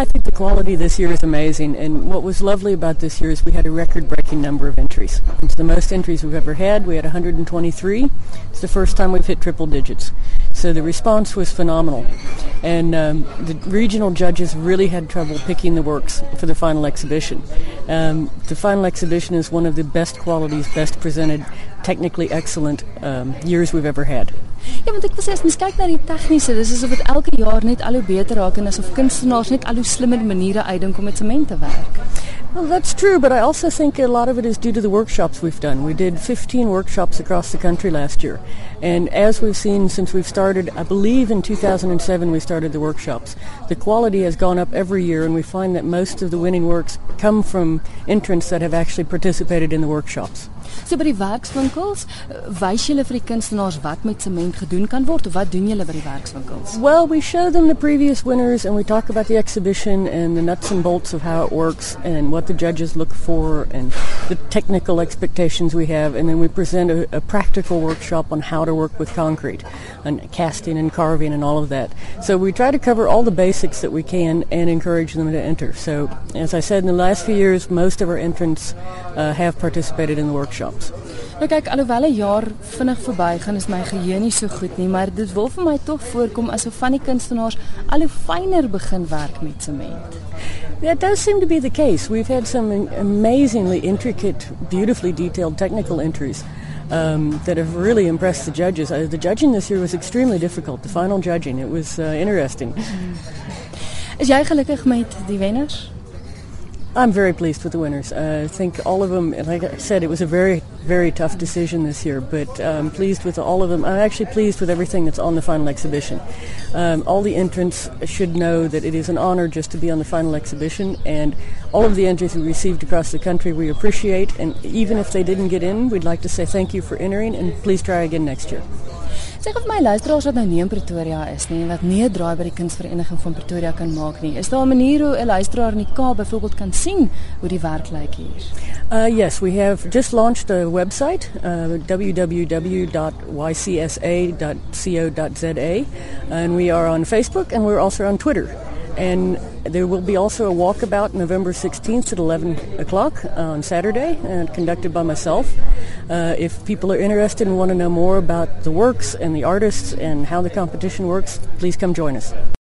I think the quality this year is amazing, and what was lovely about this year is we had a record-breaking number of entries. It's the most entries we've ever had. We had 123. It's the first time we've hit triple digits. So the response was phenomenal. And um, the regional judges really had trouble picking the works for the final exhibition. Um, the final exhibition is one of the best qualities, best presented, technically excellent um, years we've ever had. Ja, want ek wil sê as mens kyk na die tegniese, dis asof dit elke jaar net al hoe beter raak en asof kunstenaars net al hoe slimmer maniere uitdink om met sement te werk. Well, that's true, but I also think a lot of it is due to the workshops we've done. We did 15 workshops across the country last year. And as we've seen since we've started, I believe in 2007 we started the workshops, the quality has gone up every year, and we find that most of the winning works come from entrants that have actually participated in the workshops. So by die werkswinkels, eh, wys julle vir die kunstenaars wat met sement gedoen kan word of wat doen julle by die werkswinkels? Well, we show them the previous winners and we talk about the exhibition and the nuts and bolts of how it works and what the judges look for and the technical expectations we have and then we present a, a practical workshop on how to work with concrete and casting and carving and all of that. So we try to cover all the basics that we can and encourage them to enter. So as I said in the last few years, most of our entrants uh, have participated in the workshops. Nou kyk, alhoewel 'n jaar vinnig verbygaan, is my geheue nie so goed nie, maar dit wil vir my tog voorkom asof van die kunstenaars al hoe fyner begin werk met sement. That does seem to be the case. We've had some amazingly intricate, beautifully detailed technical entries um, that have really impressed the judges. Uh, the judging this year was extremely difficult. The final judging, it was uh, interesting. Is jy gelukkig met die wenners? I'm very pleased with the winners. Uh, I think all of them, like I said, it was a very, very tough decision this year, but I'm pleased with all of them. I'm actually pleased with everything that's on the final exhibition. Um, all the entrants should know that it is an honor just to be on the final exhibition, and all of the entries we received across the country we appreciate, and even if they didn't get in, we'd like to say thank you for entering, and please try again next year. Sê of my luisteraars wat nou nie in Pretoria is nie en wat nie 'n draai by die kunsvereniging van Pretoria kan maak nie. Is daar 'n manier hoe 'n luisteraar in die Kaap byvoorbeeld kan sien hoe die werk lyk hier? Uh, yes, we have just launched a website, uh, www.ycsa.co.za, and we are on Facebook and we're also on Twitter. And there will be also a walkabout November 16th at 11 o'clock on Saturday, uh, conducted by myself. Uh, if people are interested and want to know more about the works and the artists and how the competition works, please come join us.